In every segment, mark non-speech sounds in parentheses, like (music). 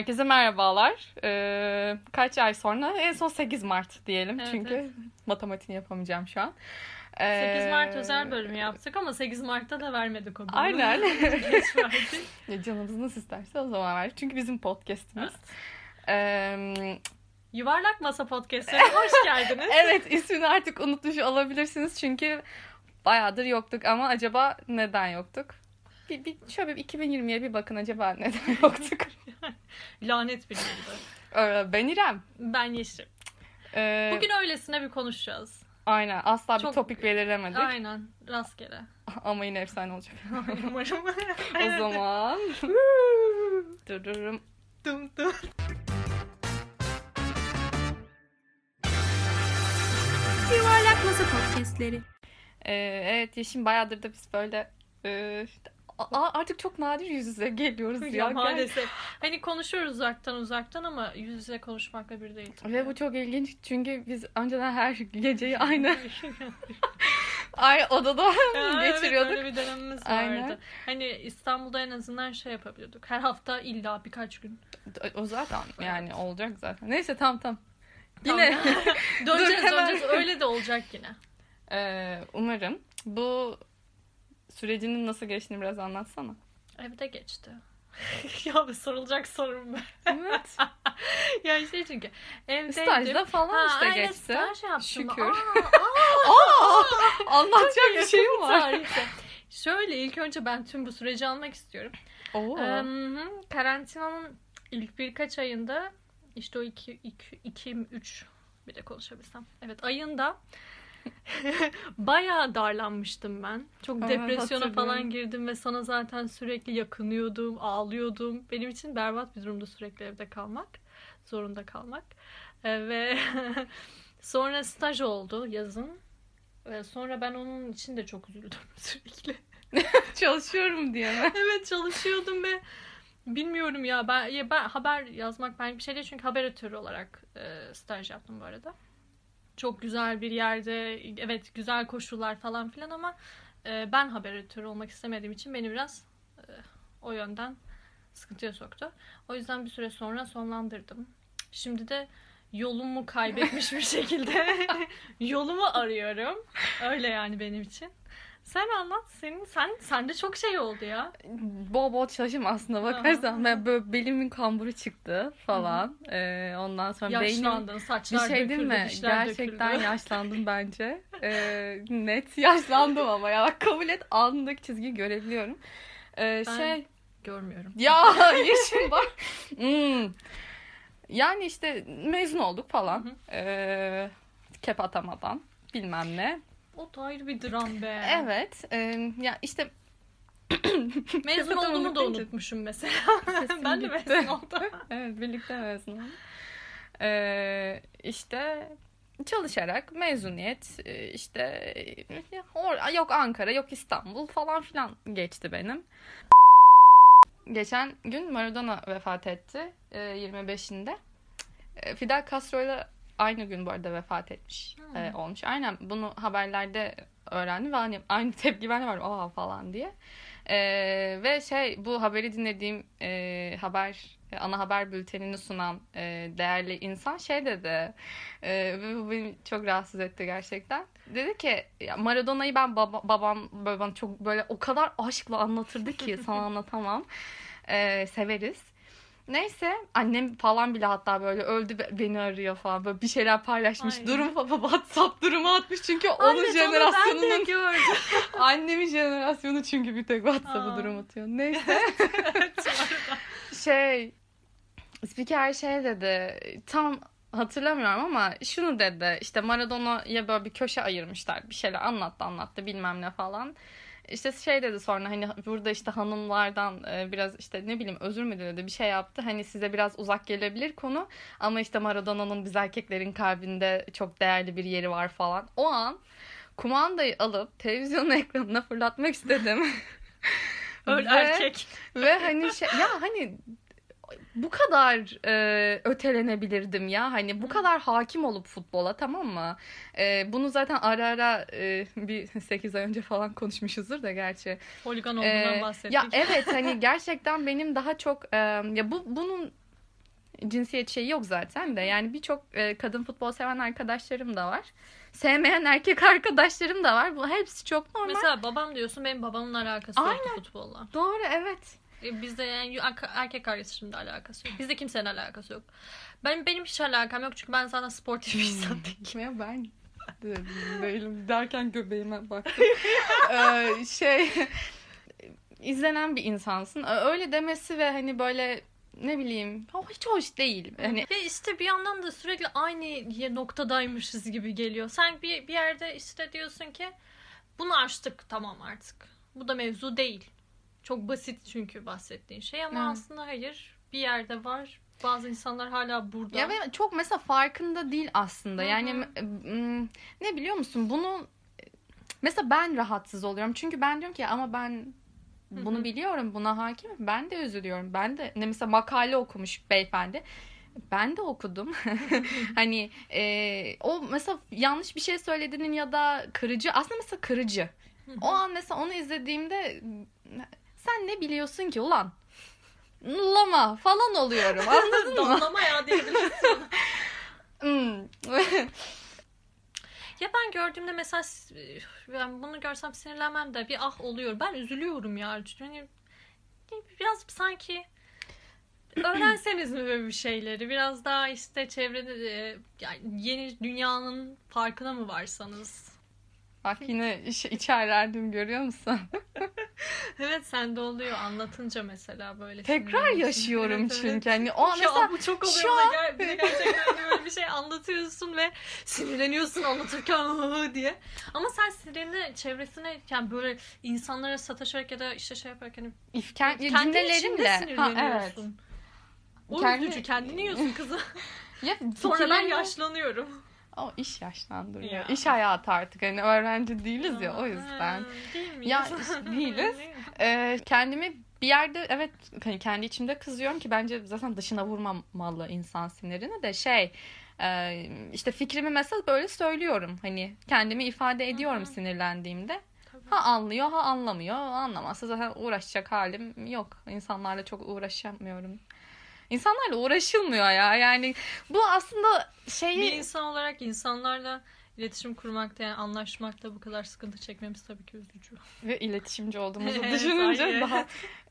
Herkese merhabalar. Ee, kaç ay sonra? En son 8 Mart diyelim. Evet, Çünkü evet. matematiğini yapamayacağım şu an. 8 Ee, Mart özel bölümü yaptık ama 8 Mart'ta da vermedik o bölümü. Aynen. (laughs) Geç verdik. Canımız nasıl isterse o zaman ver. Çünkü bizim podcastimiz. Evet. Ee, Yuvarlak Masa Podcast'ine hoş geldiniz. (laughs) evet ismini artık unutmuş olabilirsiniz. Çünkü bayağıdır yoktuk ama acaba neden yoktuk? Bir, bir, şöyle bir 2020'ye bir bakın acaba neden (laughs) yoktuk? Lanet bir gündü. Ee, ben İrem. Ben Yeşim. Ee, Bugün öylesine bir konuşacağız. Aynen asla bir Çok- topik belirlemedik. Aynen. Rastgele. (laughs) Ama yine efsane olacak. (laughs) Umarım. o zaman (laughs) dururum. Dum dum. Yuvarlak Masa Podcastleri. Ee, evet Yeşim bayağıdır da biz böyle e, a- artık çok nadir yüz yüze geliyoruz ya. Ya, maalesef. Hani konuşuyoruz uzaktan uzaktan ama yüz yüze konuşmakla bir değil. Ve bu çok ilginç çünkü biz önceden her geceyi aynı (laughs) ay odada Ya, geçiriyorduk. Evet öyle bir dönemimiz vardı. Aynen. Hani İstanbul'da en azından şey yapabiliyorduk. Her hafta illa birkaç gün. O zaten yani olacak zaten. Neyse tamam tamam. Tamam. Yine (laughs) döneceğiz Dur, döneceğiz. Öyle de olacak yine. Ee, umarım bu sürecinin nasıl geçtiğini biraz anlatsana. Evde geçti. (laughs) ya sorulacak sorum ben. Evet. (laughs) yani şey çünkü evdeydim. Stajda falan Ha, işte aynen, geçti. staj yaptım. Şükür. Aa, (laughs) Aa, anlatacak bir şeyim var. tarihte. Şöyle ilk önce ben tüm bu süreci almak istiyorum. Oo. Ee, karantinanın ilk birkaç ayında işte o 2 2 3 bir de konuşabilsem. Evet ayında (laughs) bayağı darlanmıştım ben. Çok Evet, depresyona falan girdim ve sana zaten sürekli yakınıyordum, ağlıyordum. Benim için berbat bir durumda sürekli evde kalmak, zorunda kalmak. Ee, ve (laughs) sonra staj oldu yazın. Ve sonra ben onun için de çok üzüldüm (laughs) sürekli. Çalışıyorum diye mi? Evet çalışıyordum ve bilmiyorum ya ben ya ben haber yazmak ben bir şey değil çünkü haber editörü olarak e, staj yaptım bu arada. Çok güzel bir yerde evet güzel koşullar falan filan ama e, ben haber editörü olmak istemediğim için beni biraz e, o yönden sıkıntıya soktu. O yüzden bir süre sonra sonlandırdım. Şimdi de yolumu kaybetmiş bir şekilde (laughs) (laughs) yolumu arıyorum. Öyle yani benim için. Sen anlat. Senin sen sende çok şey oldu ya. Bol bol çalışım aslında bakarsan. Ben böyle belimin kamburu çıktı falan. Ee, ondan sonra beynim... Yaşlandın, Bir saçlar şey değil döküldü, mi? Gerçekten döküldü. yaşlandım bence. Ee, net yaşlandım ama ya. Bak kabul et alnındaki çizgiyi görebiliyorum. Ee, Ben- şey... Görmüyorum. Ya (laughs) yeşil bak. Hmm. Yani işte mezun olduk falan. Hı hı. Ee, kep atamadan bilmem ne. O da ayrı bir dram be. Evet. e, ya işte (laughs) Mezun olduğumu da unutmuşum mesela. (laughs) Ben de mezun oldum. (laughs) evet birlikte mezun olduk. Ee, işte çalışarak mezuniyet işte or- yok Ankara yok İstanbul falan filan geçti benim. Geçen gün Maradona vefat etti e, 25'inde. E, Fidel Castro ile aynı gün bu arada vefat etmiş Hmm. e, olmuş. Aynen bunu haberlerde öğrendim ve hani aynı tepki ben de var aa falan diye. E, ve şey bu haberi dinlediğim e, haber ana haber bültenini sunan e, değerli insan şey dedi. E, bu beni çok rahatsız etti gerçekten. Dedi ki Maradona'yı ben baba, babam böyle çok böyle o kadar aşkla anlatırdı ki sana (laughs) anlatamam. E, severiz. Neyse annem falan bile hatta böyle öldü be- beni arıyor falan. Böyle bir şeyler paylaşmış. Ay. Durum WhatsApp durumu atmış. Çünkü onun de jenerasyonunun (laughs) annemin jenerasyonu çünkü bir tek WhatsApp'ı durum atıyor. Neyse. (laughs) Şey spiker şey dedi tam hatırlamıyorum ama şunu dedi. İşte Maradona'ya böyle bir köşe ayırmışlar bir şeyler anlattı anlattı bilmem ne falan işte şey dedi sonra hani burada işte hanımlardan e, biraz işte ne bileyim özür mü dedi bir şey yaptı hani size biraz uzak gelebilir konu ama işte Maradona'nın biz erkeklerin kalbinde çok değerli bir yeri var falan o an kumandayı alıp televizyonun (laughs) ekranına fırlatmak istedim. Öl Ve- erkek. ve hani şey ya hani bu kadar e, ötelenebilirdim ya hani bu kadar hakim olup futbola tamam mı? E, bunu zaten ara ara e, bir (laughs) 8 ay önce falan konuşmuşuzdur da gerçi. Holigan E, olduğundan bahsettik. ya evet (laughs) hani gerçekten benim daha çok e, ya bu bunun cinsiyet şeyi yok zaten de. Yani birçok e, kadın futbol seven arkadaşlarım da var. Sevmeyen erkek (laughs) arkadaşlarım da var. Bu hepsi çok normal. Mesela babam diyorsun benim babamın alakası yoktu futbolla. Doğru evet. E, Bizde yani erkek kardeşimle alakası yok. Bizde kimsenin alakası yok. Benim benim hiç alakam yok çünkü ben zaten sportif bir insan değilim. Ya ben de değilim derken göbeğime baktım. (laughs) ee, şey izlenen bir insansın. Öyle demesi ve hani böyle ne bileyim hiç hoş değil. Hani Ve işte bir yandan da sürekli aynı noktadaymışız gibi geliyor. Sen bir, bir yerde işte diyorsun ki bunu aştık tamam artık. Bu da mevzu değil. Çok basit çünkü bahsettiğin şey ama Evet. aslında hayır bir yerde var. Bazı insanlar hala burada. ya ve çok mesela farkında değil aslında. Hı hı. Yani ne biliyor musun? Bunu mesela ben rahatsız oluyorum. Çünkü ben diyorum ki ama ben bunu Hı hı. biliyorum. Buna hakimim. Ben de üzülüyorum. Ben de ne mesela makale okumuş beyefendi. Ben de okudum. (laughs) hani e, o mesela yanlış bir şey söylediğinin ya da kırıcı aslında mesela kırıcı. O an mesela onu izlediğimde sen ne biliyorsun ki ulan? Lama falan oluyorum. Anladın mı? Damlama ya diyebilirsin. (laughs) Hmm. ya ben gördüğümde mesela ben bunu görsem sinirlenmem de bir ah oluyor. Ben üzülüyorum ya. Hani biraz sanki (clears throat) öğrenseniz mi böyle bir şeyleri? Biraz daha işte çevrede e, yani yeni dünyanın farkına mı varsanız? Bak yine iç, içerlerdim görüyor musun? (laughs) Evet sende oluyor anlatınca mesela böyle. Tekrar sinirleniyorsun. yaşıyorum Evet, evet. çünkü. Hani o Ya mesela bu çok oluyor. şu an- an... gerçekten de böyle bir şey anlatıyorsun ve sinirleniyorsun anlatırken diye. Ama sen sinirini çevresine yani böyle insanlara sataşarak ya da işte şey yaparken if- kendi kendi, içinde cümlelerimle ha, evet. sinirleniyorsun. O Kendi- üzücü kendini yiyorsun kızım. Ya, (laughs) Sonra ben yaşlanıyorum. O iş yaşlandırıyor. Ya. İş hayatı artık. Hani öğrenci değiliz ya o yüzden. Ha, Değil miyiz? Ya, (laughs) değiliz. Ee, kendimi bir yerde evet hani kendi içimde kızıyorum ki bence zaten dışına vurmamalı insan sinirini de şey e, işte fikrimi mesela böyle söylüyorum hani kendimi ifade ediyorum sinirlendiğimde ha anlıyor ha anlamıyor anlamazsa zaten uğraşacak halim yok insanlarla çok uğraşamıyorum İnsanlarla uğraşılmıyor ya yani bu aslında şeyi Bir insan olarak insanlarla iletişim kurmakta yani anlaşmakta bu kadar sıkıntı çekmemiz tabii ki üzücü. ve iletişimci olduğumuzu (laughs) düşününce daha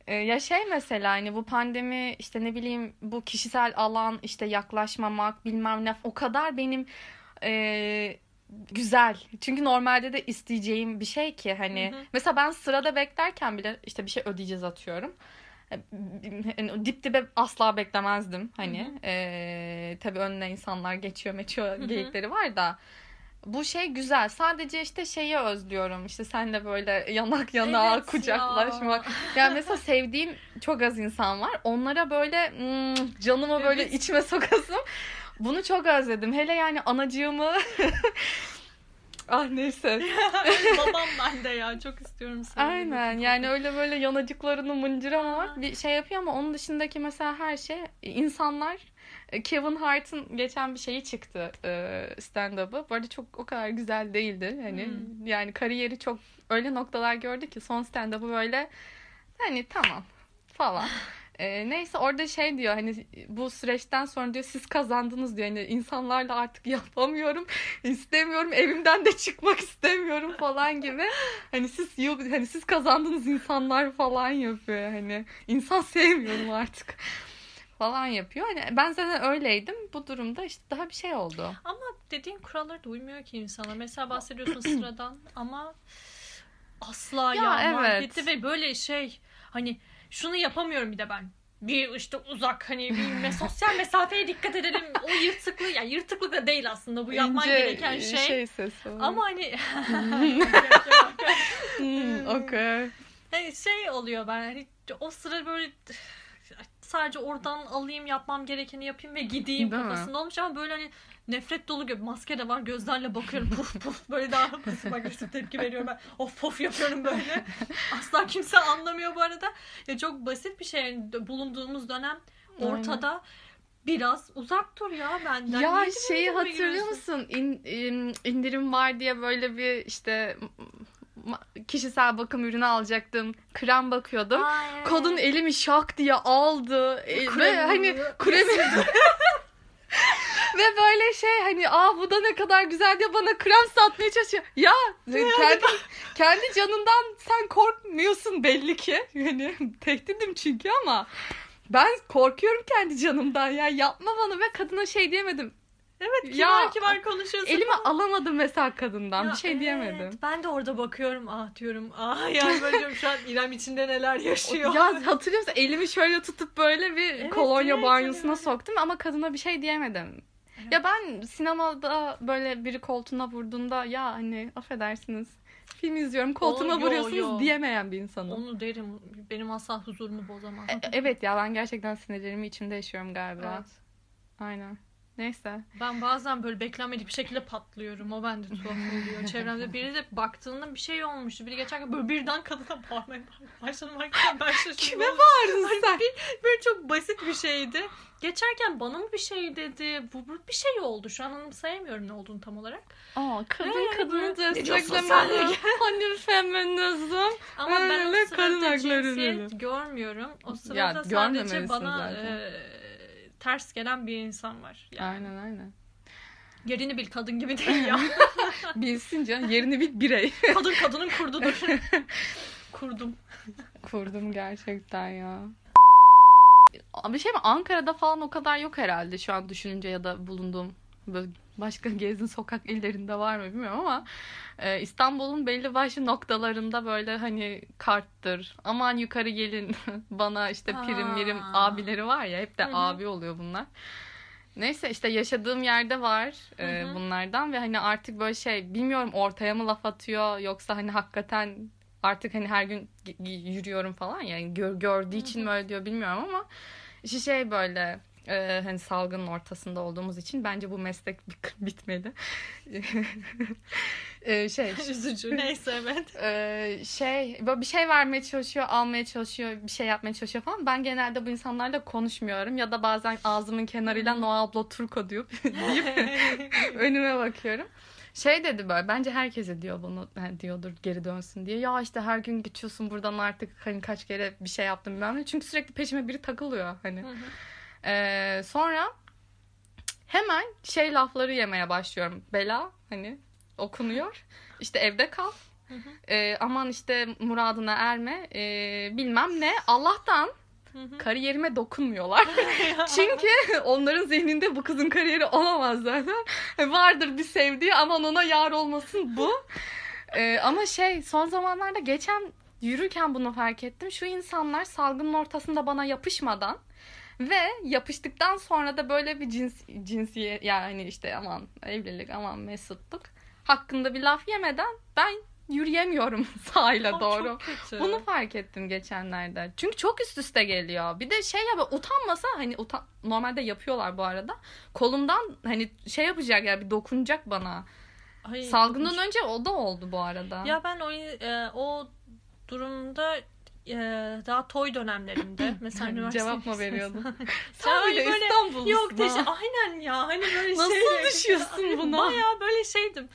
E, ya şey mesela hani bu pandemi işte ne bileyim bu kişisel alan işte yaklaşmamak bilmem ne o kadar benim e, güzel. Çünkü normalde de isteyeceğim bir şey ki hani Hı hı. mesela ben sırada beklerken bile işte bir şey ödeyeceğiz atıyorum. Dip dibe asla beklemezdim hani. Hı hı. E, tabii önüne insanlar geçiyor meçiyor geyikleri var da bu şey güzel. Sadece işte şeyi özlüyorum. İşte sen de böyle yanak yanağa Evet kucaklaşmak. ya. Yani mesela sevdiğim çok az insan var. Onlara böyle mm, canımı böyle Evet. içime sokasım. Bunu çok özledim. Hele yani anacığımı (laughs) Ah neyse. (laughs) Babam (laughs) bende ya çok istiyorum seni. Aynen yani öyle böyle yanacıklarını mıncıramamak bir şey yapıyor ama onun dışındaki mesela her şey insanlar e, Kevin Hart'ın geçen bir şeyi çıktı e, stand-up'ı. Bu arada çok o kadar güzel değildi. Hani Hmm. yani kariyeri çok öyle noktalar gördü ki son stand-up'ı böyle hani tamam falan. (laughs) E, neyse orada şey diyor hani bu süreçten sonra diyor siz kazandınız diyor. Hani insanlarla artık (laughs) yapamıyorum, istemiyorum, evimden de çıkmak istemiyorum falan gibi. Hani siz hani siz kazandınız insanlar falan yapıyor. Hani insan sevmiyorum artık falan yapıyor. Hani ben zaten öyleydim. Bu durumda işte daha bir şey oldu. Ama dediğin kurallara da uymuyor ki insanlar. Mesela bahsediyorsun sıradan ama asla Ya, ya, evet. markette ve böyle şey hani şunu yapamıyorum bir de ben. Bir işte uzak hani bir sosyal mesafeye dikkat edelim. O yırtıklık ya yırtıklık da değil aslında bu yapman İnce, gereken şey. sesi var. Ama hani (laughs) Hmm, (laughs) okey. Hani şey oluyor ben hani o sıra böyle sadece oradan alayım yapmam gerekeni yapayım ve gideyim Değil mi? kafasında olmuş ama böyle hani nefret dolu gö- maske de var gözlerle bakıyorum puf puf böyle daha pasif agresif tepki veriyorum ben. Of puf yapıyorum böyle. (laughs) Asla kimse anlamıyor bu arada. Ya çok basit bir şey Yani bulunduğumuz dönem ortada biraz uzak dur ya benden. Ya Niye şeyi hatırlıyor musun? İn, in- indirim var diye böyle bir işte kişisel bakım ürünü alacaktım. Krem bakıyordum. Ay, Kadın elimi şak diye aldı. E, ve Kremi hani mi? kremi (laughs) ve böyle şey hani aa bu da ne kadar güzel diye bana krem satmaya çalışıyor. Ya kendi, kendi canından sen korkmuyorsun belli ki. Yani (laughs) tehdidim çünkü ama ben korkuyorum kendi canımdan ya yapma bana ve kadına şey diyemedim. Evet Ya, kibar kibar konuşuyorsun. Elimi alamadım mesela kadından Ya bir şey evet, diyemedim. Ben de orada bakıyorum ah diyorum ah (laughs) yani böyle diyorum şu an İrem içinde neler yaşıyor. Ya hatırlıyor musun? Elimi şöyle tutup böyle bir Evet, kolonya evet, banyosuna evet. soktum ama kadına bir şey diyemedim. Ya ben sinemada böyle biri koltuğuna vurduğunda ya hani affedersiniz film izliyorum koltuğuma yo, vuruyorsunuz yo. diyemeyen bir insanım. Onu derim benim asla huzurumu bozamaz. E- evet ya ben gerçekten sinirlerimi içimde yaşıyorum galiba. Evet. Aynen. Neyse. Ben bazen böyle beklenmedik bir şekilde patlıyorum. O bende tuhaf oluyor. (laughs) Çevremde biri de baktığında bir şey olmuştu. Biri geçerken böyle birden kadına bağırmaya başladım. Ben şaşırdım. Kime bağırdın sen? Böyle çok basit bir şeydi. Geçerken bana mı bir şey dedi? Bu, bu bir şey oldu. Şu an anımsayamıyorum ne olduğunu tam olarak. Aa, kadın Yani kadını desteklemeli. Hani feminizm. Ama ben o sırada cinsiyet görmüyorum. O Ya, sırada sadece görmemelisiniz bana e, ters gelen bir insan var. Yani. Aynen aynen. Yerini bil kadın gibi (laughs) değil ya. Bilsin canım yerini bir birey. (laughs) kadın kadının kurdudur. (laughs) Kurdum. Kurdum gerçekten ya. Bir şey mi? Ankara'da falan o kadar yok herhalde şu an düşününce ya da bulunduğum böyle başka (laughs) gezin sokak illerinde var mı bilmiyorum ama e, İstanbul'un belli başlı noktalarında böyle hani karttır. Aman yukarı gelin (laughs) bana işte prim mirim abileri var ya hep de Hı hı. abi oluyor bunlar. Neyse işte yaşadığım yerde var e, Hı hı. bunlardan ve hani artık böyle şey bilmiyorum ortaya mı laf atıyor yoksa hani hakikaten artık hani her gün yürüyorum falan yani gör, gördüğü için mi öyle diyor bilmiyorum ama işte şey böyle e, hani salgının ortasında olduğumuz için bence bu meslek bi- bitmeli. E, şey (laughs) Üzücü. Neyse evet. (laughs) e, şey böyle bir şey vermeye çalışıyor, almaya çalışıyor, bir şey yapmaya çalışıyor falan. Ben genelde bu insanlarla konuşmuyorum ya da bazen ağzımın kenarıyla Noa abla Turko deyip, deyip (laughs) önüme bakıyorum. Şey dedi böyle bence herkese diyor bunu yani diyordur geri dönsün diye. Ya işte her gün geçiyorsun buradan artık hani kaç kere bir şey yaptım bilmem ne. Çünkü sürekli peşime biri takılıyor hani. Hı hı. Ee, sonra hemen şey lafları yemeye başlıyorum. Bela hani okunuyor. İşte evde kal. Hı hı. Ee, aman işte muradına erme. Ee, bilmem ne. Allah'tan Hı kariyerime dokunmuyorlar. (laughs) Çünkü onların zihninde bu kızın kariyeri olamaz zaten. Vardır bir sevdiği aman ona yar olmasın bu. Ee, ama şey son zamanlarda geçen yürürken bunu fark ettim. Şu insanlar salgının ortasında bana yapışmadan ve yapıştıktan sonra da böyle bir cins cinsiye yani işte aman evlilik aman mesutluk hakkında bir laf yemeden ben yürüyemiyorum (laughs) sahile Aa, doğru. Bunu fark ettim geçenlerde. Çünkü çok üst üste geliyor. Bir de şey ya utanmasa hani utan normalde yapıyorlar bu arada. Kolumdan hani şey yapacak ya bir dokunacak bana. Ay, Salgından önce o da oldu bu arada. Ya ben o e, o durumda e, daha toy dönemlerinde (laughs) mesela üniversite Cevap mı veriyordun? (laughs) (laughs) Sen bir de böyle- İstanbul'lusun Yok teşekkür aynen ya hani böyle Nasıl şey düşüyorsun Ay, buna? Bayağı böyle şeydim.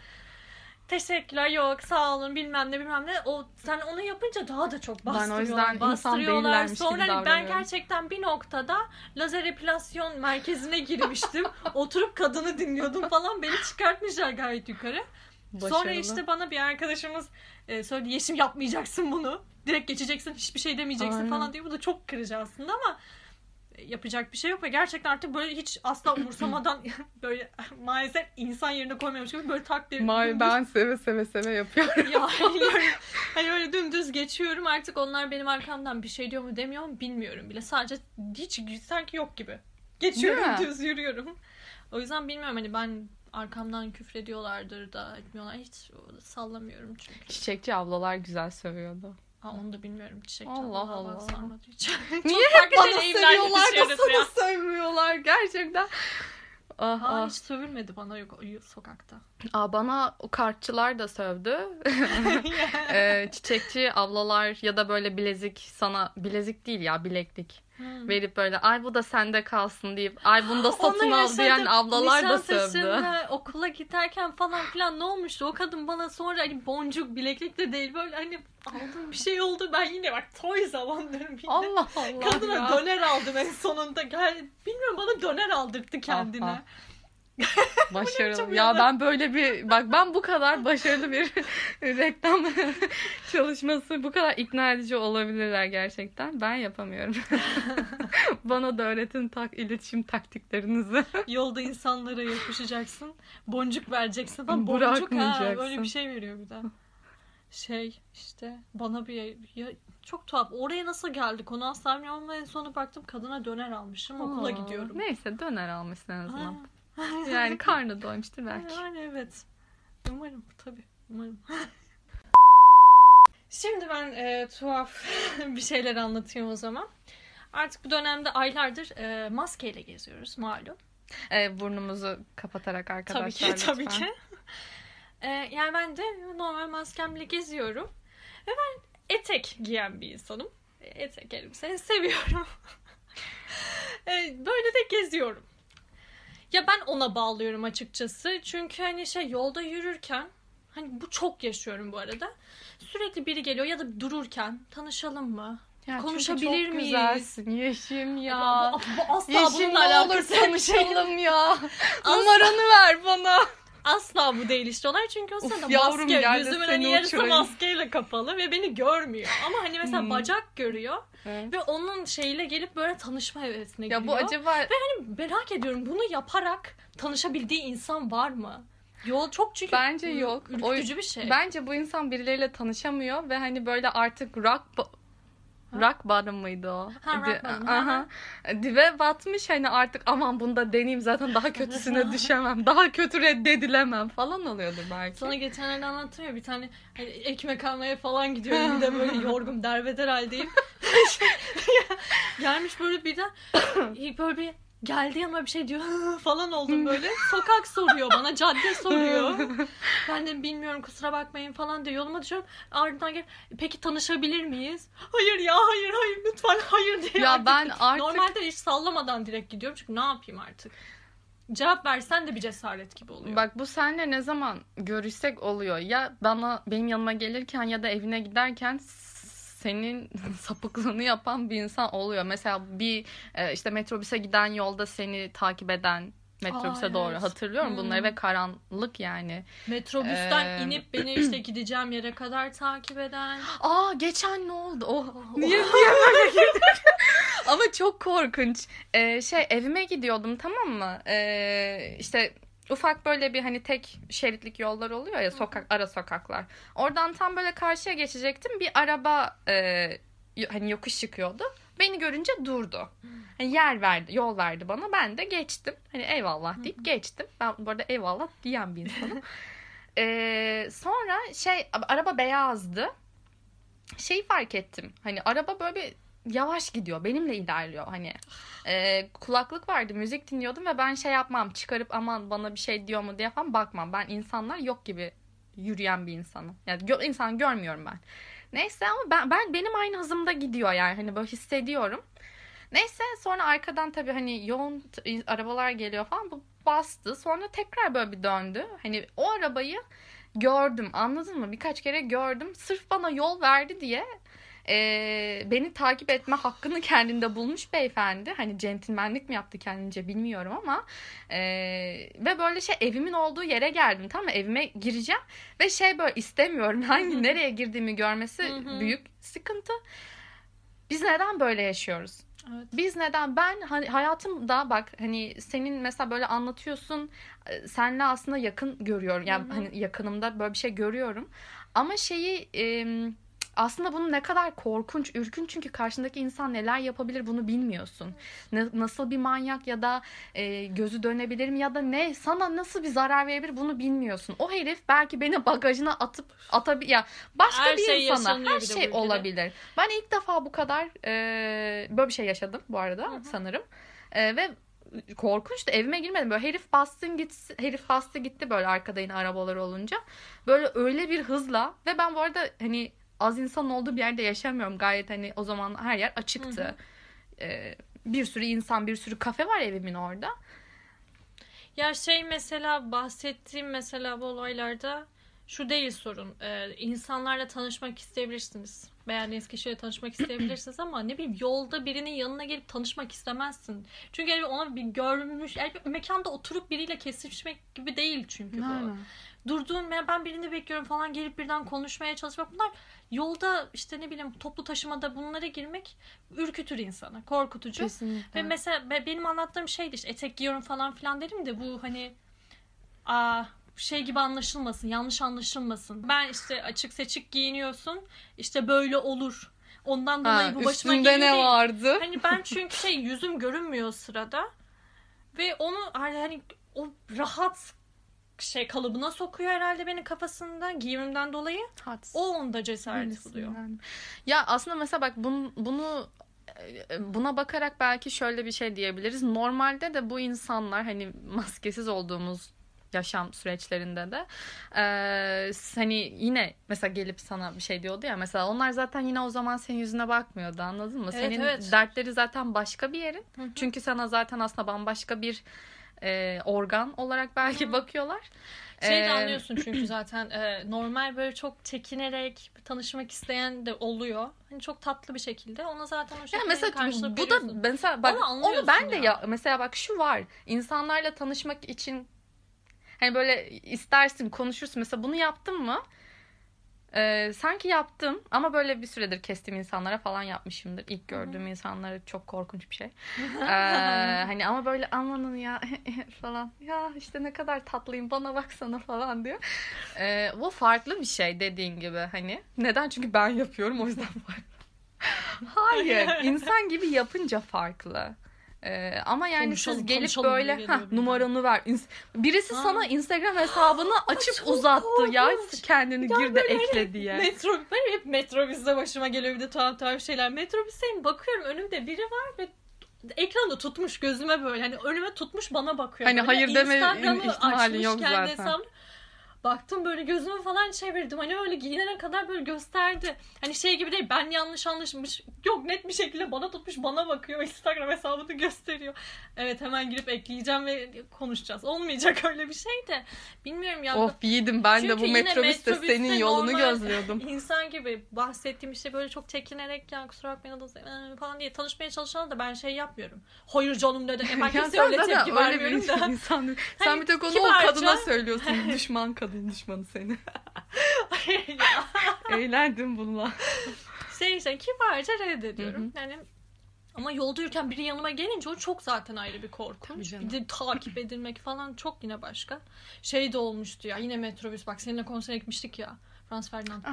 Teşekkürler yok sağ olun bilmem ne bilmem ne. O sen onu yapınca daha da çok Ben o bastırıyorlar. yüzden insan bastırıyorlar. gibi Sonra hani ben gerçekten bir noktada lazer epilasyon merkezine girmiştim. Oturup kadını dinliyordum falan. Beni çıkartmışlar gayet yukarı. Sonra Başarılı. işte bana bir arkadaşımız e, söyledi Yeşim yapmayacaksın bunu. Direkt geçeceksin hiçbir şey demeyeceksin Aynen. falan diye. Bu da çok kırıcı aslında ama e, yapacak bir şey yok ve gerçekten artık böyle hiç asla umursamadan (laughs) böyle maalesef insan yerine koymamış gibi böyle tak diye May- dümdüz- ben seve seve seve yapıyorum. ya (laughs) biliyorum. Hani öyle dümdüz geçiyorum artık onlar benim arkamdan bir şey diyor mu demiyor mu bilmiyorum bile. Sadece hiç sanki yok gibi. Geçiyorum düz yürüyorum. O yüzden bilmiyorum hani ben arkamdan küfrediyorlardır da etmiyorlar. Hiç sallamıyorum çünkü. Çiçekçi ablalar güzel sövüyordu. Aa, onu da bilmiyorum. Çiçek Allah Allah Allah. Sarmadı hiç. (laughs) Niye hep bana sövüyorlar da yaşıyoruz ya. sana sövmüyorlar gerçekten. Ah, Aa, ah. hiç sövülmedi bana yok sokakta. Aa, bana o kartçılar da sövdü. (laughs) (laughs) Ee, çiçekçi ablalar ya da böyle bilezik sana bilezik değil ya bileklik Hmm. verip böyle ay bu da sende kalsın deyip ay bunu da satın al diyen ablalar da sövdü. (laughs) okula giderken falan filan ne olmuştu? O kadın bana sonra hani boncuk bileklik de değil böyle hani aldığım bir şey oldu. Ben yine bak toy zamanlarım yine. Allah Allah Kadına ya. döner aldım en sonunda. Gel, bilmiyorum bana döner aldırttı kendine. Başarılı. Ya ben böyle bir bak ben bu kadar başarılı bir (laughs) reklam (laughs) çalışması bu kadar ikna edici olabilirler gerçekten. Ben yapamıyorum. (laughs) Bana da öğretin tak iletişim taktiklerinizi. Yolda insanlara yapışacaksın. Boncuk vereceksin falan. Boncuk ha böyle bir şey veriyor bir de. Şey işte bana bir ya, çok tuhaf. Oraya nasıl geldik onu asla bilmiyorum ama en sona baktım kadına döner almışım. Okula Aa, gidiyorum. Neyse döner almışsın en azından. Ha. (laughs) Yani karnı doymuştur belki. Yani evet. Umarım tabii. Umarım. (laughs) Şimdi ben e, tuhaf (laughs) bir şeyler anlatayım o zaman. Artık bu dönemde aylardır e, maskeyle geziyoruz malum. Ee, burnumuzu kapatarak arkadaşlar tabii ki tabii lütfen. ki. E, yani ben de normal maskemle geziyorum. Ve ben etek giyen bir insanım. Etek elbiseyi seviyorum. E, böyle de geziyorum. Ya ben ona bağlıyorum açıkçası. Çünkü hani şey yolda yürürken hani bu çok yaşıyorum bu arada. Sürekli biri geliyor ya da dururken tanışalım mı? Ya Konuşabilir çok miyiz? güzelsin Yeşim ya. bu, bu asla Yeşim bununla ne olur tanışalım ya. (laughs) Numaranı ver bana. Asla bu değil işte olay çünkü o sırada yavrum maske yüzümün hani yarısı uçurayım. maskeyle kapalı ve beni görmüyor. Ama hani mesela Hmm. bacak görüyor Evet. ve onun şeyiyle gelip böyle tanışma hevesine Ya giriyor. bu acaba merak ediyorum bunu yaparak tanışabildiği insan var mı? Yol çok çünkü Bence yok. O- Ürkütücü bir şey. bence bu insan birileriyle tanışamıyor ve hani böyle artık rock Rock bottom mıydı o? Ha, rock bottom, Aha. Dibe batmış hani artık aman bunu da deneyeyim zaten daha kötüsüne (laughs) düşemem. Daha kötü reddedilemem falan oluyordur belki. Sana geçenlerde anlattım ya bir tane hani ekmek almaya falan gidiyorum bir de (laughs) böyle yorgun derbeder haldeyim. (laughs) Gelmiş böyle birden (coughs) böyle bir geldi yanıma bir şey diyor (laughs) falan oldum böyle. Sokak soruyor bana cadde soruyor. (laughs) Ben de bilmiyorum kusura bakmayın falan diyor. Yoluma düşüyorum ardından gel peki tanışabilir miyiz? Hayır ya hayır hayır lütfen hayır diye. Ya artık- ben artık Normalde hiç sallamadan direkt gidiyorum çünkü ne yapayım artık. Cevap versen de bir cesaret gibi oluyor. Bak bu senle ne zaman görüşsek oluyor. Ya bana benim yanıma gelirken ya da evine giderken senin (laughs) sapıklığını yapan bir insan oluyor. Mesela bir e, işte metrobüse giden yolda seni takip eden metrobüse Aa, doğru evet. hatırlıyorum bunları Hmm. ve karanlık yani. Metrobüsten Ee, inip (clears throat) beni işte gideceğim yere kadar takip eden. (gasps) Aa geçen ne oldu? Oh, Oh. (laughs) niye niye böyle girdik? (laughs) Ama çok korkunç. Ee, şey evime gidiyordum tamam mı? Ee, işte ufak böyle bir hani tek şeritlik yollar oluyor ya sokak ara sokaklar. Oradan tam böyle karşıya geçecektim. Bir araba e, hani yokuş çıkıyordu. Beni görünce durdu. Hani yer verdi, yol verdi bana. Ben de geçtim. Hani eyvallah deyip geçtim. Ben bu arada eyvallah diyen bir insanım. Ee, (laughs) sonra şey araba beyazdı. Şeyi fark ettim. Hani araba böyle bir yavaş gidiyor. Benimle ilerliyor hani. Ee, kulaklık vardı. Müzik dinliyordum ve ben şey yapmam. Çıkarıp aman bana bir şey diyor mu diye falan bakmam. Ben insanlar yok gibi yürüyen bir insanım. Yani gö- insan görmüyorum ben. Neyse ama ben, ben benim aynı hızımda gidiyor yani. Hani böyle hissediyorum. Neyse sonra arkadan tabii hani yoğun arabalar geliyor falan. Bu bastı. Sonra tekrar böyle bir döndü. Hani o arabayı gördüm anladın mı? Birkaç kere gördüm. Sırf bana yol verdi diye e, beni takip etme hakkını kendinde bulmuş beyefendi. Hani centilmenlik mi yaptı kendince bilmiyorum ama e, ve böyle şey evimin olduğu yere geldim tamam mı? Evime gireceğim ve şey böyle istemiyorum (laughs) hangi nereye girdiğimi görmesi büyük sıkıntı. Biz neden böyle yaşıyoruz? Evet. Biz neden ben hani hayatımda bak hani senin mesela böyle anlatıyorsun e, senle aslında yakın görüyorum yani Hı hı. hani yakınımda böyle bir şey görüyorum ama şeyi e, aslında bunun ne kadar korkunç, ürkünç çünkü karşındaki insan neler yapabilir bunu bilmiyorsun. Ne- nasıl bir manyak ya da e, gözü dönebilir mi ya da ne sana nasıl bir zarar verebilir bunu bilmiyorsun. O herif belki beni bagajına atıp atabilir ya başka Her bir şey insana her şey olabilir. Ben ilk defa bu kadar e, böyle bir şey yaşadım bu arada Hı hı. sanırım. E, ve korkunçtu. Evime girmedim. Böyle herif bastın gitsi, herif bastı gitti böyle arkada yine arabalar olunca. Böyle öyle bir hızla ve ben bu arada hani az insan olduğu bir yerde yaşamıyorum. Gayet hani o zaman her yer açıktı. Ee, bir sürü insan, bir sürü kafe var evimin orada. Ya şey mesela bahsettiğim mesela bu olaylarda şu değil sorun. Ee, insanlarla tanışmak isteyebilirsiniz. Beğendiğiniz kişiyle tanışmak (clears throat) isteyebilirsiniz ama ne bileyim yolda birinin yanına gelip tanışmak istemezsin. Çünkü yani ona bir görmüş, yani bir mekanda oturup biriyle kesişmek gibi değil çünkü bu. Durduğun ben ben birini bekliyorum falan gelip birden konuşmaya çalışmak bunlar yolda işte ne bileyim toplu taşımada bunlara girmek ürkütür insanı, korkutucu. Kesinlikle. Ve mesela be- benim anlattığım şeydi işte etek giyiyorum falan filan dedim de bu hani aa, şey gibi anlaşılmasın, yanlış anlaşılmasın. Ben işte açık seçik giyiniyorsun, işte böyle olur. Ondan dolayı Ha, bu başıma geliyor ne vardı? Hani ben çünkü şey yüzüm görünmüyor sırada. Ve onu hani hani o rahat şey kalıbına sokuyor herhalde beni kafasında giyimimden dolayı. O onda cesaret buluyor. Ya aslında mesela bak bunu, bunu e, buna bakarak belki şöyle bir şey diyebiliriz. Normalde de bu insanlar hani maskesiz olduğumuz yaşam süreçlerinde de e, hani yine mesela gelip sana bir şey diyordu ya mesela onlar zaten yine o zaman senin yüzüne bakmıyordu anladın mı? Evet, senin evet. dertleri zaten başka bir yerin. Hı hı. Çünkü sana zaten aslında bambaşka bir e, organ olarak belki bakıyorlar. Şey de Ee, anlıyorsun (clears throat) çünkü zaten e, normal böyle çok çekinerek tanışmak isteyen de oluyor. Hani çok tatlı bir şekilde ona zaten o şekilde mesela karşılık bu da mesela bak Onu ben de ya. ya. mesela bak şu var. insanlarla tanışmak için hani böyle istersin konuşursun mesela bunu yaptın mı? Ee, sanki yaptım ama böyle bir süredir kestiğim insanlara falan yapmışımdır. İlk gördüğüm insanlara çok korkunç bir şey. (laughs) Ee, hani ama böyle amanın ya (laughs) falan ya işte ne kadar tatlıyım bana baksana falan diyor. Ee, bu farklı bir şey dediğin gibi hani. Neden? Çünkü ben yapıyorum o yüzden farklı. (laughs) Hayır. insan gibi yapınca farklı. Ee, ama yani Konuşalım, siz gelip konuşalım böyle ha numaranı ver. Birisi Ha. sana Instagram hesabını açıp çok uzattı ya korkunç. kendini Ya gir de ekle diye. Metro, benim hep metrobüste başıma geliyor bir de tuhaf tuhaf şeyler. Metrobüsteyim bakıyorum önümde biri var ve ekranı tutmuş gözüme böyle. Hani önüme tutmuş bana bakıyor. Hani Böyle hayır deme Instagram'ı ihtimalin yok zaten. hesabını. Baktım böyle gözümü falan çevirdim. Hani öyle giyinene kadar böyle gösterdi. Hani şey gibi değil ben yanlış anlaşılmış. Yok net bir şekilde bana tutmuş bana bakıyor. (laughs) Instagram hesabını gösteriyor. Evet hemen girip ekleyeceğim ve konuşacağız. Olmayacak (laughs) öyle bir şey de. Bilmiyorum ya. Of yiğidim ben de Çünkü bu yine metrobüste metrobüste senin yolunu gözlüyordum. (laughs) İnsan gibi bahsettiğim işte böyle çok çekinerek ya kusura bakmayın da "Ee," falan diye tanışmaya çalışana da ben şey yapmıyorum. Hayır canım dedi. Ben kimseye sen öyle tepki vermiyorum da. insan. Sen Hani bir tek onu kibarca- o kadına söylüyorsun. Düşman kadın düşmanı seni. (laughs) Eğlendim bununla. şey işte kibarca reddediyorum. Hı Yani ama yolda yürürken biri yanıma gelince o çok zaten ayrı bir korku. Tabii canım. Bir de takip edilmek falan çok yine başka. Şey de olmuştu ya yine metrobüs bak seninle konsere gitmiştik ya. Frans Ferdinand.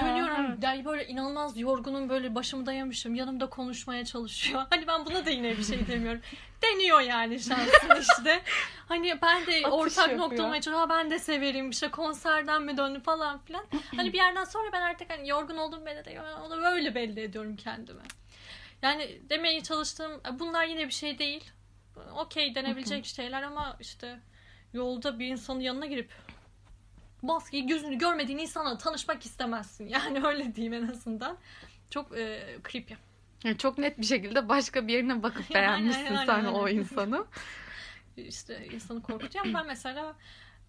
Dönüyorum yani böyle inanılmaz yorgunum böyle başımı dayamışım yanımda konuşmaya çalışıyor. Hani ben buna da yine bir şey demiyorum. (laughs) Deniyor yani şansın işte. Hani ben de Atış ortak yapıyor. noktamı için ben de severim işte konserden mi döndü falan filan. (laughs) Hani bir yerden sonra ben artık hani yorgun olduğum belli de onu böyle belli ediyorum kendime. Yani demeye çalıştığım bunlar yine bir şey değil. Okey denebilecek şeyler ama işte yolda bir insanın yanına girip maskeyi gözünü görmediğin insanla tanışmak istemezsin. (laughs) Yani öyle diyeyim en azından. Çok e, creepy. Yani çok net bir şekilde başka bir yerine bakıp (laughs) Aynen, beğenmişsin aynen, sen aynen. o insanı. (laughs) İşte insanı korkutuyor ama ben mesela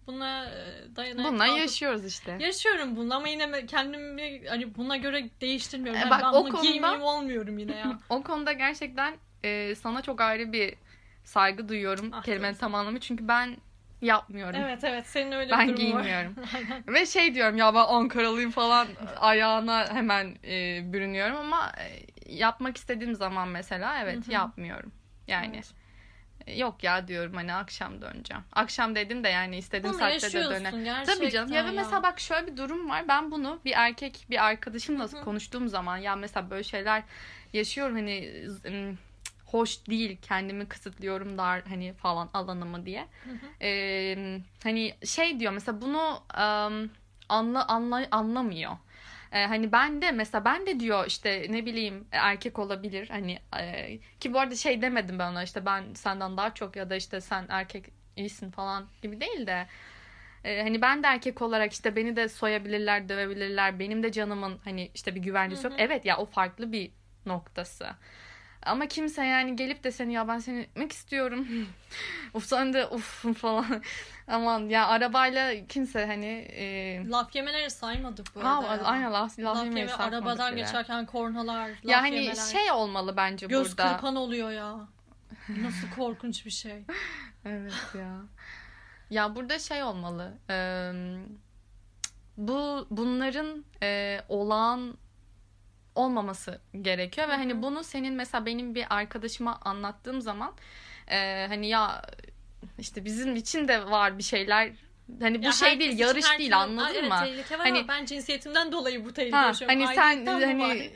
buna e, dayanarak Bununla kalkıp- yaşıyoruz işte. Yaşıyorum bunu ama yine kendimi hani buna göre değiştirmiyorum. E Yani bak, ben o bunu konuda- giymeyeyim olmuyorum yine ya. O konuda gerçekten e, sana çok ayrı bir saygı duyuyorum Ah, kelimenin tam anlamı. Çünkü ben yapmıyorum. evet evet senin öyle Ben bir durumun var. giymiyorum. (laughs) Ve şey diyorum ya ben Ankaralıyım falan ayağına hemen e, bürünüyorum ama e, yapmak istediğim zaman mesela evet Hı hı. yapmıyorum. Yani Evet. e, yok ya diyorum hani akşam döneceğim. Akşam dedim de yani istediğim Bunu saatte de döner. Tabii canım. Ya ve mesela bak şöyle bir durum var. Ben bunu bir erkek bir arkadaşımla konuştuğum zaman ya mesela böyle şeyler yaşıyorum hani hoş değil kendimi kısıtlıyorum dar hani falan alanımı diye. Hı hı. Ee, hani şey diyor mesela bunu ım, anla, anla anlamıyor. Ee, hani ben de mesela ben de diyor işte ne bileyim erkek olabilir hani e, ki bu arada şey demedim ben ona işte ben senden daha çok ya da işte sen erkek iyisin falan gibi değil de e, hani ben de erkek olarak işte beni de soyabilirler, dövebilirler. Benim de canımın hani işte bir güvencesi yok. Hı hı. Evet ya o farklı bir noktası. Ama kimse yani gelip de seni ya ben seni etmek istiyorum. (laughs) uf sen de uf (laughs) falan. Aman ya arabayla kimse hani e, Laf yemeleri saymadık bu ha, arada. ya. aynen laf, laf, Laf yemeyi yeme, arabadan bile. geçerken kornalar, laf Ya hani yemeler. şey olmalı bence Göz burada. kırpan oluyor ya. Nasıl korkunç bir şey. (laughs) Evet ya. Ya burada şey olmalı. e, bu bunların e, olağan olmaması gerekiyor ve hani bunu senin mesela benim bir arkadaşıma anlattığım zaman e, hani ya işte bizim için de var bir şeyler hani bu Ya şey değil yarış değil türlü- anladın evet, mı? tehlike var Hani- ama ben cinsiyetimden dolayı bu tehlike Ha, yaşıyorum. hani sen hani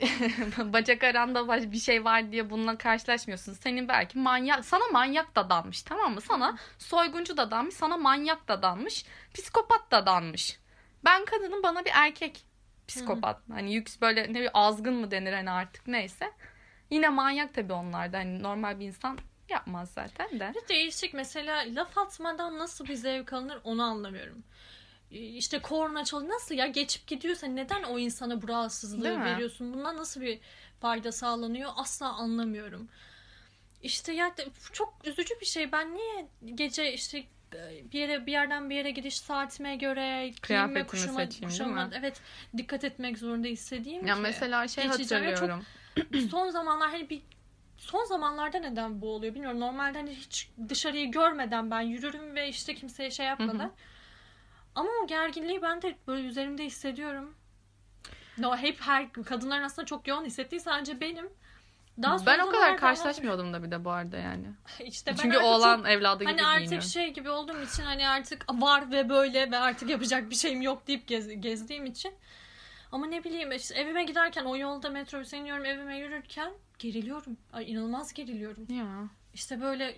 (laughs) bacak aranda bir şey var diye bununla karşılaşmıyorsun. Senin belki manyak sana manyak da danmış tamam mı? Sana soyguncu da danmış, sana manyak da danmış, psikopat da danmış. Ben kadının bana bir erkek psikopat. Hani yüks böyle ne bir azgın mı denir hani artık neyse. Yine manyak tabii onlar da hani normal bir insan yapmaz zaten de. Bir değişik mesela laf atmadan nasıl bir zevk alınır onu anlamıyorum. İşte korna çalıyor. Nasıl ya geçip gidiyorsa neden o insana bu rahatsızlığı veriyorsun? Bundan nasıl bir fayda sağlanıyor? Asla anlamıyorum. İşte ya çok üzücü bir şey. Ben niye gece işte bir yere bir yerden bir yere gidiş saatime göre giyinme Kıyafetimi kuşama, seçeyim, evet dikkat etmek zorunda hissediğim Ya ki. mesela şey ve çok- hatırlıyorum. (clears throat) son zamanlar hani bir son zamanlarda neden bu oluyor bilmiyorum. Normalde hani hiç dışarıyı görmeden ben yürürüm ve işte kimseye şey yapmadan. Ama o gerginliği ben de böyle üzerimde hissediyorum. No, hep her kadınların aslında çok yoğun hissettiği sadece benim. Daha ben o kadar karşılaşmıyordum da bir de bu arada yani. (laughs) işte ben Çünkü oğlan çok- evladı gibi Hani artık giyiniyorum. şey gibi olduğum için hani artık var ve böyle ve artık yapacak bir şeyim yok deyip gez- gezdiğim için. Ama ne bileyim işte evime giderken o yolda metrobüse iniyorum evime yürürken geriliyorum. Ay inanılmaz geriliyorum. Ya. İşte böyle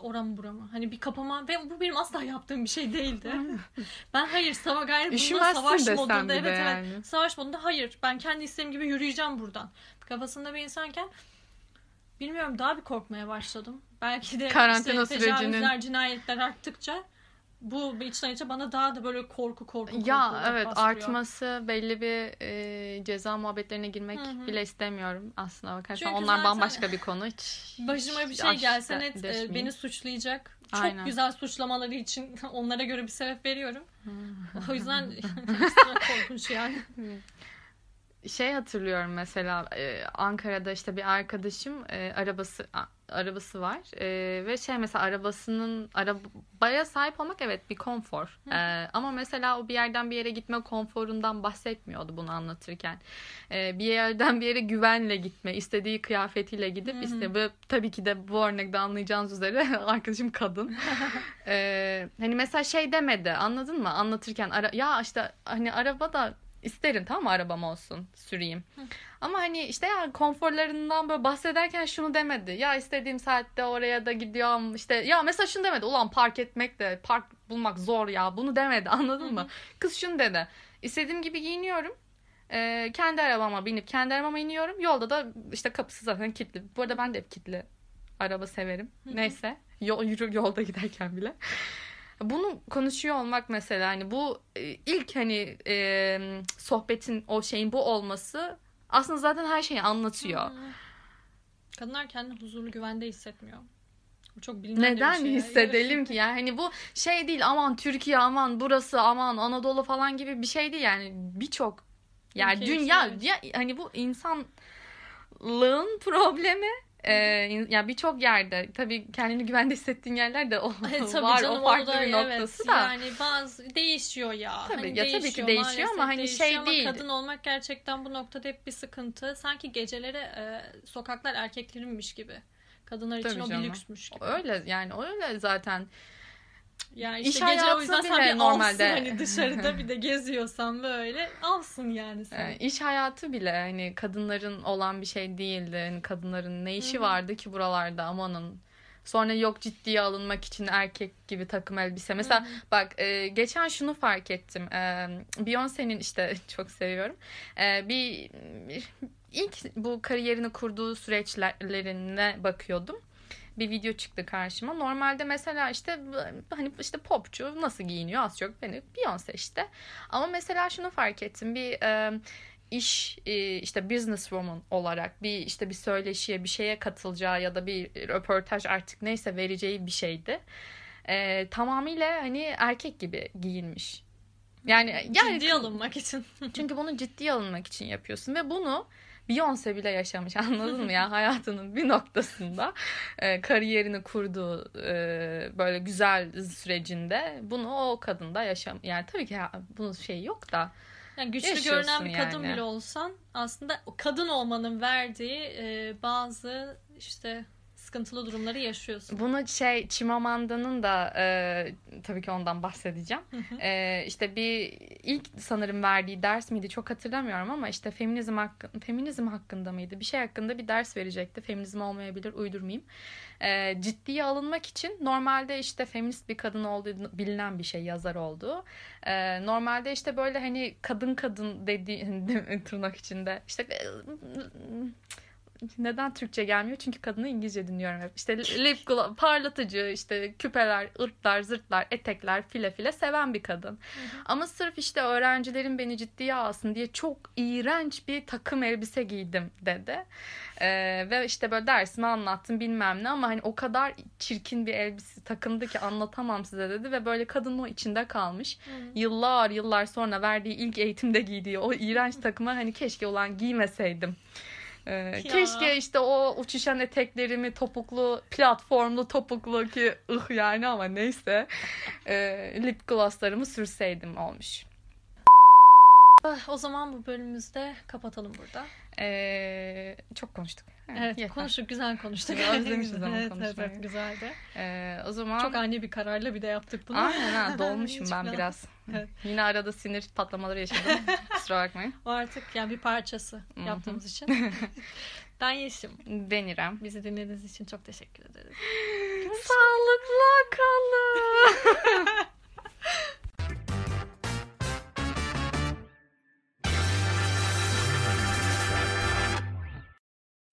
oram buramı. Hani bir kapama ve bu benim asla yaptığım bir şey değildi. (laughs) ben hayır sava gayet bunda savaş modunda evet yani. evet savaş modunda hayır ben kendi isteğim gibi yürüyeceğim buradan. Kafasında bir insanken bilmiyorum daha bir korkmaya başladım. Belki de Karantina işte sürecinin- cinayetler arttıkça bu içten içe bana daha da böyle korku korku korku Ya evet bastırıyor. artması belli bir e, ceza muhabbetlerine girmek Hı hı. bile istemiyorum aslında bakarsan. Çünkü Onlar bambaşka bir konu hiç. (laughs) Başıma bir şey gelse net e, beni suçlayacak. Çok Aynen. güzel suçlamaları için (laughs) onlara göre bir sebep veriyorum. O yüzden (laughs) korkunç yani. Şey hatırlıyorum mesela e, Ankara'da işte bir arkadaşım e, arabası a- arabası var. E, ve şey mesela arabasının arabaya sahip olmak evet bir konfor. E, ama mesela o bir yerden bir yere gitme konforundan bahsetmiyordu bunu anlatırken. E, bir yerden bir yere güvenle gitme istediği kıyafetiyle gidip hı. işte bu tabii ki de bu örnekte anlayacağınız üzere (laughs) arkadaşım kadın. (laughs) E, hani mesela şey demedi anladın mı? Anlatırken ara, ya işte hani araba da isterim tamam mı arabam olsun süreyim. Ama hani işte ya konforlarından böyle bahsederken şunu demedi. Ya istediğim saatte oraya da gidiyorum. işte ya mesela şunu demedi. Ulan park etmek de park bulmak zor ya. Bunu demedi (laughs) anladın mı? Kız şunu dedi. İstediğim gibi giyiniyorum. Ee, kendi arabama binip kendi arabama iniyorum. Yolda da işte kapısı zaten kilitli. Bu arada ben de hep kilitli araba severim. Neyse. Yol, yürü yolda giderken bile. Bunu konuşuyor olmak mesela hani bu e, ilk hani e, sohbetin o şeyin bu olması aslında zaten her şeyi anlatıyor. Kadınlar kendini huzurlu güvende hissetmiyor. Bu çok bilinen de bir Neden şey. hissedelim ki yani hani bu şey değil aman Türkiye aman burası aman Anadolu falan gibi bir şey değil yani birçok yani Ülke dünya ya, hani bu insanlığın problemi ee, ya birçok yerde tabii kendini güvende hissettiğin yerlerde o Evet, tabii var canım, o farklı da- bir noktası evet, da Yani bazı değişiyor ya. Tabii, Hani ya tabii ki değişiyor ama hani değişiyor şey ama değil. Kadın olmak gerçekten bu noktada hep bir sıkıntı. Sanki geceleri e, sokaklar erkeklerinmiş gibi. Kadınlar için Tabii o canım. bir lüksmüş gibi. öyle yani öyle zaten Yani İş işte gece o yüzden sen bir normalde- alsın hani (laughs) dışarıda bir de geziyorsan böyle alsın yani sen. Yani iş hayatı bile hani kadınların olan bir şey değildi. Hani kadınların ne işi Hı hı. vardı ki buralarda amanın Sonra yok ciddiye alınmak için erkek gibi takım elbise. Mesela bak e, geçen şunu fark ettim. E, Beyoncé'nin işte (laughs) çok seviyorum. E, bir ilk bu kariyerini kurduğu süreçlerine bakıyordum bir video çıktı karşıma. Normalde mesela işte hani işte popçu nasıl giyiniyor az çok beni Beyoncé işte. Ama mesela şunu fark ettim. Bir e, iş işte business woman olarak bir işte bir söyleşiye bir şeye katılacağı ya da bir röportaj artık neyse vereceği bir şeydi. E, tamamıyla hani erkek gibi giyinmiş. Yani yani Ciddi alınmak için. (laughs) çünkü bunu ciddiye alınmak için yapıyorsun ve bunu Beyoncé bile yaşamış anladın mı (laughs) ya hayatının bir noktasında e, kariyerini kurduğu e, böyle güzel sürecinde bunu o kadın da yaşam yani tabii ki ya, bunun şeyi yok da Yani güçlü Yaşıyorsun görünen bir kadın yani. bile olsan aslında kadın olmanın verdiği e, bazı işte sıkıntılı durumları yaşıyorsun. Bunu şey Chimamanda'nın da e, tabii ki ondan bahsedeceğim. E, işte bir ilk sanırım verdiği ders miydi çok hatırlamıyorum ama işte feminizm hakkı, feminizm hakkında mıydı? Bir şey hakkında bir ders verecekti. Feminizm olmayabilir uydurmayayım. E, ciddiye alınmak için normalde işte feminist bir kadın olduğu bilinen bir şey yazar olduğu. E, normalde işte böyle hani kadın kadın dediği (laughs) tırnak içinde işte neden Türkçe gelmiyor? Çünkü kadını İngilizce dinliyorum hep. İşte lip gloss, parlatıcı, işte küpeler, ırtlar, zırtlar, etekler, file file seven bir kadın. Ama sırf işte öğrencilerin beni ciddiye alsın diye çok iğrenç bir takım elbise giydim dedi. Ee, ve işte böyle dersimi anlattım bilmem ne ama hani o kadar çirkin bir elbise takımdı ki anlatamam size dedi ve böyle kadın o içinde kalmış. Yıllar yıllar sonra verdiği ilk eğitimde giydiği o iğrenç takıma hani keşke olan giymeseydim. Ee, keşke işte o uçuşan eteklerimi topuklu platformlu topuklu ki ıh yani ama neyse e, lip glosslarımı sürseydim olmuş. Ah, O zaman bu bölümümüzde kapatalım burada. Ee, çok konuştuk. Evet, yeter. konuştuk, güzel konuştuk. Özlemişiz ama evet, konuşmayı. evet, güzeldi. Ee, o zaman Çok ani bir kararla bir de yaptık bunu. Aynen ha, (laughs) dolmuşum ben biraz. Evet. (laughs) Yine arada sinir patlamaları yaşadım. (laughs) Kusura bakmayın. O artık yani bir parçası yaptığımız için. (laughs) ben Yeşim. Ben İrem. Bizi dinlediğiniz için çok teşekkür ederiz. Sağlıkla kalın.